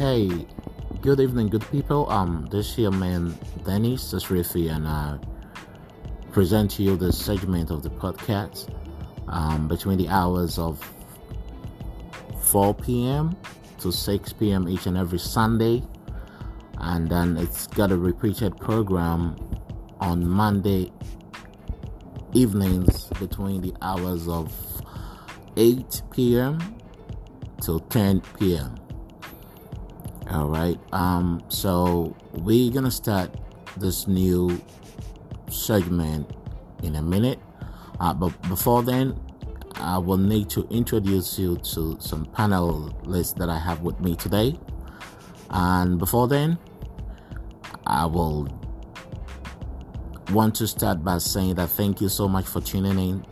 Hey, good evening, good people. Um, this here man Dennis Sasrifi, and I present to you this segment of the podcast um, between the hours of 4 p.m. to 6 p.m. each and every Sunday, and then it's got a repeated program on Monday evenings between the hours of 8 p.m. till 10 p.m. All right. Um, so we're gonna start this new segment in a minute. Uh, but before then, I will need to introduce you to some panelists that I have with me today. And before then, I will want to start by saying that thank you so much for tuning in